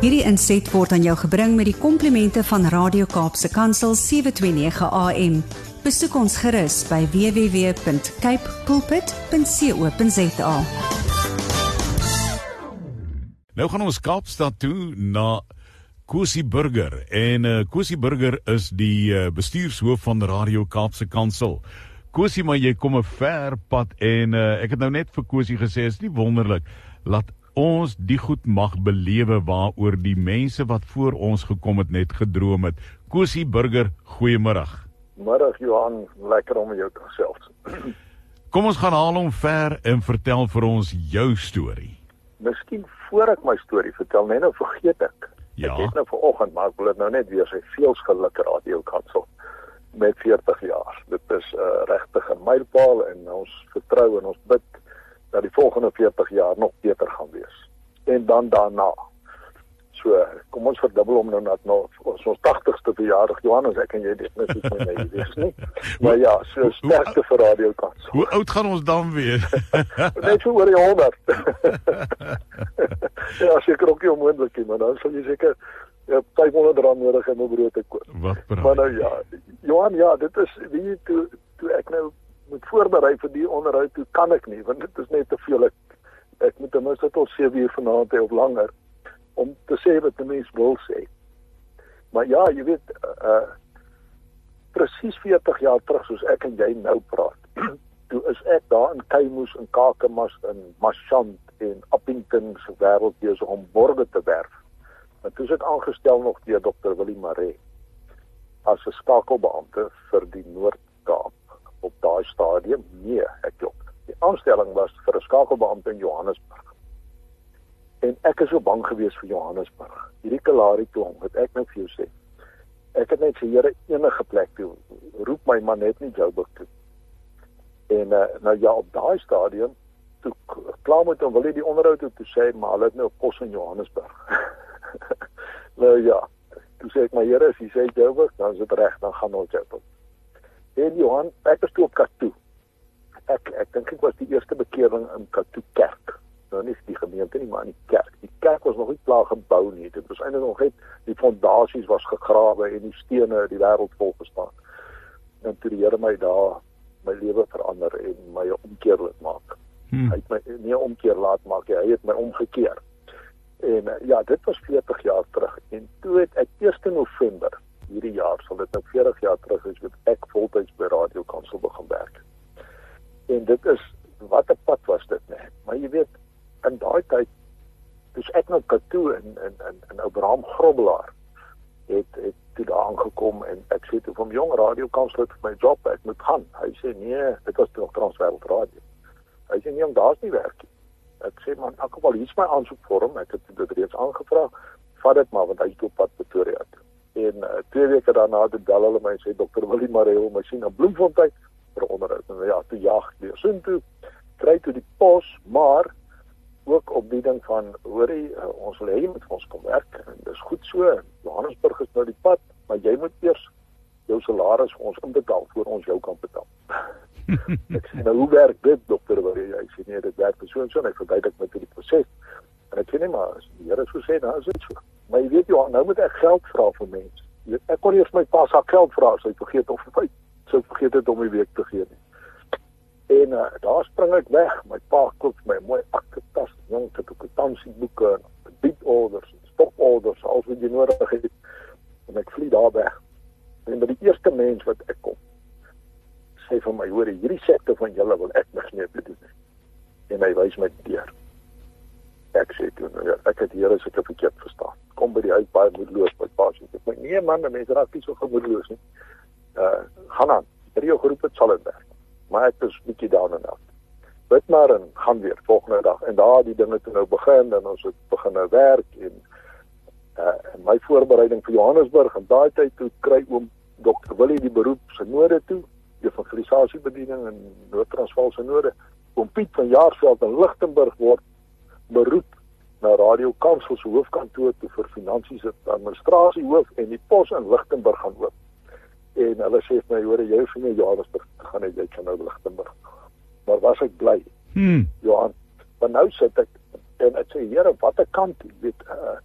Hierdie inset word aan jou gebring met die komplimente van Radio Kaapse Kansel 729 AM. Besoek ons gerus by www.cape pulpit.co.za. Nou gaan ons Kaapstad toe na Kosie Burger en uh, Kosie Burger is die uh, bestuurshoof van Radio Kaapse Kansel. Kosie, maar jy kom 'n ver pad en uh, ek het nou net vir Kosie gesê is nie wonderlik laat ons die goed mag belewe waaroor die mense wat voor ons gekom het net gedroom het. Kosie Burger, goeiemôre. Middag Johan, lekker om jou te gesels. Kom ons gaan haal hom ver en vertel vir ons jou storie. Miskien voor ek my storie vertel, net nou vergeet ek. Ja. Ek het nou vanoggend maar ek wil dit nou net weer sê, veel geluk radio kansel met 40 jaar. Dit is 'n uh, regtig 'n mylpaal en ons vertrou en ons bid dat die volgende 40 jaar nog beter gaan wees. En dan daarna. So, kom ons verdubbel hom nou net nou ons ons 80ste verjaardag Johannes ek en jy dit net soos my nee wees nie. Maar ja, so sterkte vir radio kansel. Hoe oud gaan ons dan weer? Net so oor die 100. ja, seker ook nie onmoontlik nie, maar dan sal jy seker ja, 500 rand nodig hê om 'n brood te koop. Wat praat? Maar nou ja, Johan, ja, dit is wie toe toe ek nou moet voorberei vir die onderhoud, toe kan ek nie want dit is net te veel. Ek ek moet ten minste tot 7 uur vanaand hê of langer om te sê wat die mens wil sê. Maar ja, jy weet uh presies 40 jaar terug soos ek en jy nou praat. toe is ek daar in Keimoes en Kakamas in Mashant en Appington se wêreld besig om borge te werf. En toe is ek aangestel nog deur Dr. Willie Maree as 'n skakelbeampte vir die Noord-Kaap op daai stadium. Nee, ek klop. Die aanstelling was vir 'n skakelbeampte in Johannesburg. En ek is so bang gewees vir Johannesburg. Hierdie Kalahari klomp, wat ek nou vir jou sê. Ek het net Here enige plek toe roep my man net nie Joburg toe. En uh, nou ja, op daai stadium toe klaar met hom wil hy die onderhoud toe, toe sê maar hulle het nou 'n pos in Johannesburg. nou ja, toe sê ek maar Here, as jy sê Joburg, dan is dit reg, dan gaan ons Joburg. En Johan, ek is toe op Katu. Ek ek dink ek was die eerste bekering in Katu kerk. Nou nie die gemeente nie, maar in die kerk. Die kerk was nog nie klaar gebou nie. Dit was eintlik nog net die fondasies was gegrawe en die stene die wêreld vol gestaan. En toe die Here my daar my lewe verander en my omkeer laat maak. Hmm. Hy het my nie omkeer laat maak nie, hy het my omgekeer. En uh, ja, dit was 40 jaar terug. En toe het ek 1 November hierdie jaar, sal dit nou 40 jaar terug is, met ek voltyds by Radio Kansel begin werk. En dit is wat 'n pad was dit net. Maar jy weet, in daai tyd dis ek nou Katoe in in in in Abraham Grobbelaar het het toe daar aangekom en ek sê toe van jong radio kansel vir my job ek moet gaan. Hy sê nee, dit was nog Transwêreld Radio. Hy sê nee, daar's nie werk nie. Ek sê man, ek wil hier's my aansoekvorm. Ek het dit reeds aangevra. Vat dit maar want hy is op pad Pretoria toe. En uh, twee weke daarna het bel hulle my en sê dokter Willie Maree my sien op Bloemfontein vir onderhoud. En ja, toe jag weer sin toe kry toe die pos, maar ook op die ding van hoorie uh, ons wil hê jy moet vir ons kom werk en dis goed so. Johannesburg is nou die pad, maar jy moet eers jou salaris vir ons inbetaal voor ons jou kan betaal. ek sê nou hoe werk dit dokter wat jy sê nee dit werk so en so en ek verduidelik met die proses en ek sê nee maar as die Here so sê dan is dit so maar jy weet jy nou moet ek geld vra vir mense ek kon eers my pa se geld vra as hy vergeet of hy sou vergeet het om my week te gee nie en uh, daar spring ek weg my pa koop my mooi aktetas jong te kwitansie boeke beat orders stop orders als wat jy nodig het en ek vlieg daar weg en by die eerste mens wat ek kom sê vir my hoor hierdie sekte van julle wil ek niks meer doen nie. En hy wys my deur. Ek sê toe nou ja, ek het hier as ek het verkeerd verstaan. Kom by die huis baie moedeloos by pa sê nee man, mense raak nie so gemoedeloos nie. Uh gaan aan. Hier jou groep het sal dit werk. Maar ek is bietjie down en out. Bid maar en gaan weer volgende dag en daar die dinge toe nou begin en ons het begin nou werk en uh my voorbereiding vir Johannesburg en daai tyd toe kry oom Dr. Willie die beroep se noorde toe evangelisasiebediening in Noord-Transvaal se noorde. Oom Piet van Jaarsveld in Lichtenburg word beroep na Radio Kansel se hoofkantoor toe vir finansies en administrasie hoof en die pos in Lichtenburg gaan oop. En hulle sê vir my hoor jy vir my Johannesburg gaan jy kan nou Lichtenburg. Maar was ek bly. Hmm. Johan, maar nou sit ek en ek sê Here, wat 'n kant, weet, uh,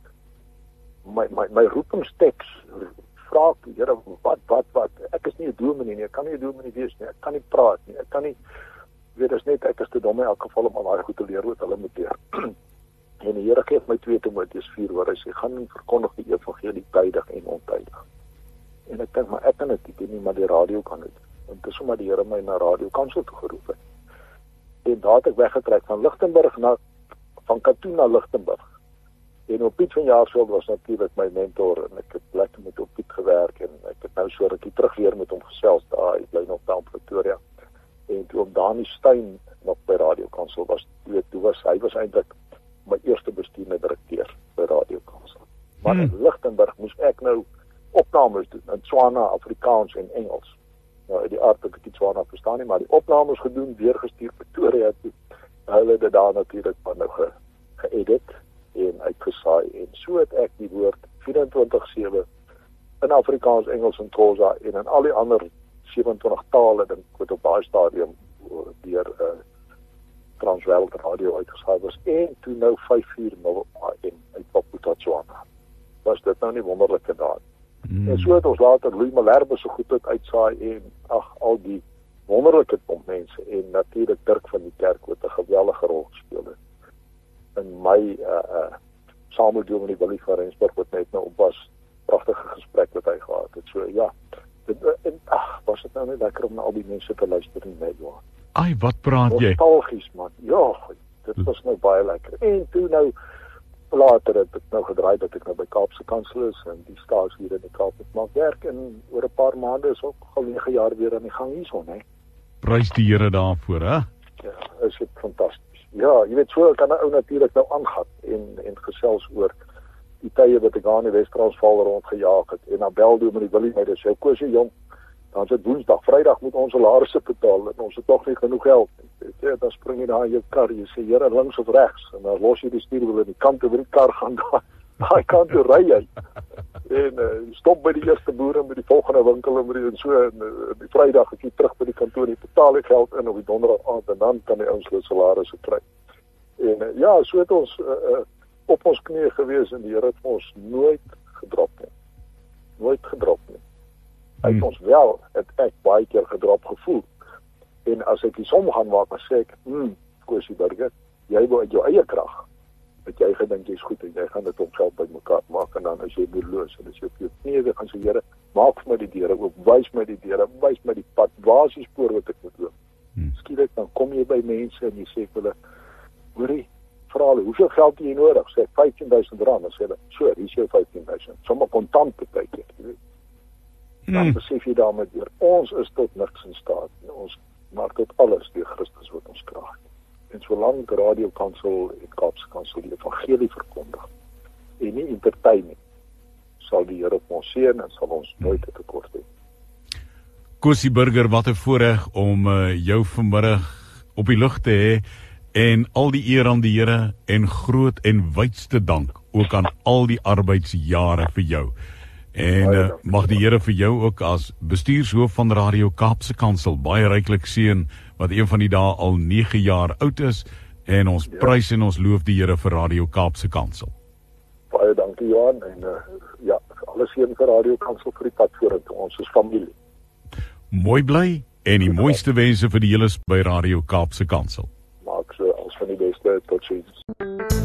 my my my roepingsteks vra ek Here wat wat wat ek is nie 'n dominee nie ek kan nie 'n dominee wees nie ek kan nie praat nie ek kan nie weet as net ek is te dom in elk geval om al daai goed te leer wat hulle moet leer en die Here gee my 2 Timoteus 4 waar hy sê gaan en verkondig die evangelie tydig en ontydig en ek dink maar ek kan dit nie maar die radio kan dit en dis omdat die Here my na radio kansel toe geroep het en daar het ek weggetrek van Lichtenburg na van Katoen na Lichtenburg En op Piet van Jaarsveld was natuurlik my mentor en ek het lekker met op Piet gewerk en ek het nou so rukkie terug weer met hom gesels daar. Hy bly nog daar in Pretoria. En toe om Dani Steyn nog by Radio Kansel was, toe, toe was hy was eintlik my eerste bestuurende direkteur by Radio Kansel. Maar hmm. in Lichtenburg moes ek nou opnames doen in Tswana, Afrikaans en Engels. Nou uit die aard dat ek die Tswana verstaan nie, maar die opnames gedoen, weer gestuur Pretoria toe. Hulle het dit daar natuurlik maar nou ge en uitgesaai en so het ek die woord 24/7 in Afrikaans, Engels en Xhosa en in al die ander 27 tale dink wat op daai stadium deur 'n uh, Transwel radio uitgesaai was en toe nou 5:00 AM uit Papuatswana. Was dit nou nie wonderlike daad? Mm. En so het ons later Louis Malherbe so goed uit uitsaai en ag al die wonderlike pomp mense en natuurlik Dirk van die kerk wat 'n geweldige rol gespeel het in my uh uh saam met Dominee Willie van Rensburg wat net nou op was pragtige gesprek wat hy gehad het. So ja. Dit en ag, was dit nou net lekker om na al die mense te luister in my waar. Ai, wat praat jy? Nostalgies man. Ja, dit was nou baie lekker. En toe nou later het ek nou gedraai dat ek nou by Kaapse Kansel is en die staats hier in die Kaap het maak werk en oor 'n paar maande is ook al 9 jaar weer aan die gang hierson, hè. Prys die Here daarvoor, hè? Ja, is dit fantasties. Ja, jy weet so kan 'n ou natuurlik nou aangaan en en gesels oor die tye wat ek daar in die Wes-Transvaal rondgejaag het en dan bel doen met die Willie my dis jou kosie jong. Dan se Woensdag, Vrydag moet ons salarisse betaal en ons het tog nie genoeg geld nie. Jy dan spring jy daar in jou kar, jy sê Here links of regs en dan los jy die stuurwiel in die kant oor die kar gaan daar. Daai kant toe ry jy. En uh, stop by die eerste boere met die volgende winkel en met die en so en uh, die Vrydag ek terug by die kantoor en betaal ek geld in op die donderdag aand en dan kan die ouens hulle salarisse kry. En uh, ja, so het ons uh, uh, op ons knieë gewees en die Here het ons nooit gedrop nie. Nooit gedrop. Hy het hmm. ons wel het ek baie keer gedrop gevoel. En as ek die som gaan maak, dan sê ek, "Hm, Kosie Burger, jy wou uit jou eie krag dat jy gedink jy's goed en jy gaan dit op geld bymekaar maak en dan as jy moedeloos en as jy op jou knieë gaan sê Here, maak vir my die deure oop, wys my die deure, wys my die pad, waar is die spoor wat ek moet loop? Hmm. Skielik dan kom jy by mense en jy sê vir hulle, hoorie, vra hulle, hoeveel geld het jy nodig? Sê 15000 rand, dan sê hulle, so, hier is jou 15000. Sommige kontant weet. Dan hmm. besef jy daarmee weer ons is tot niks in staat. Ons maak tot alles deur Christus wat ons kraag en solank Radio Kansel en Kaapse Kansel die evangelie verkondig en nie entertain nie sal die Here ons seën en sal ons nooit te kort hê. Kusie Burger, wat 'n voorreg om uh, jou vanmiddag op die lug te hê en al die eer aan die Here en groot en wydste dank ook aan al die arbeidsjare vir jou. En uh, mag die Here vir jou ook as bestuurshoof van Radio Kaapse Kansel baie ryklik seën wat een van die dae al 9 jaar oud is en ons ja. prys en ons loof die Here vir Radio Kaapse Kansel. Baie dankie Johan en uh, ja, alles seën vir Radio Kansel vir die pad vorentoe. Ons is familie. Mooi bly en die mooiste wense vir die hele by Radio Kaapse Kansel. Maak so als van die beste tot sins.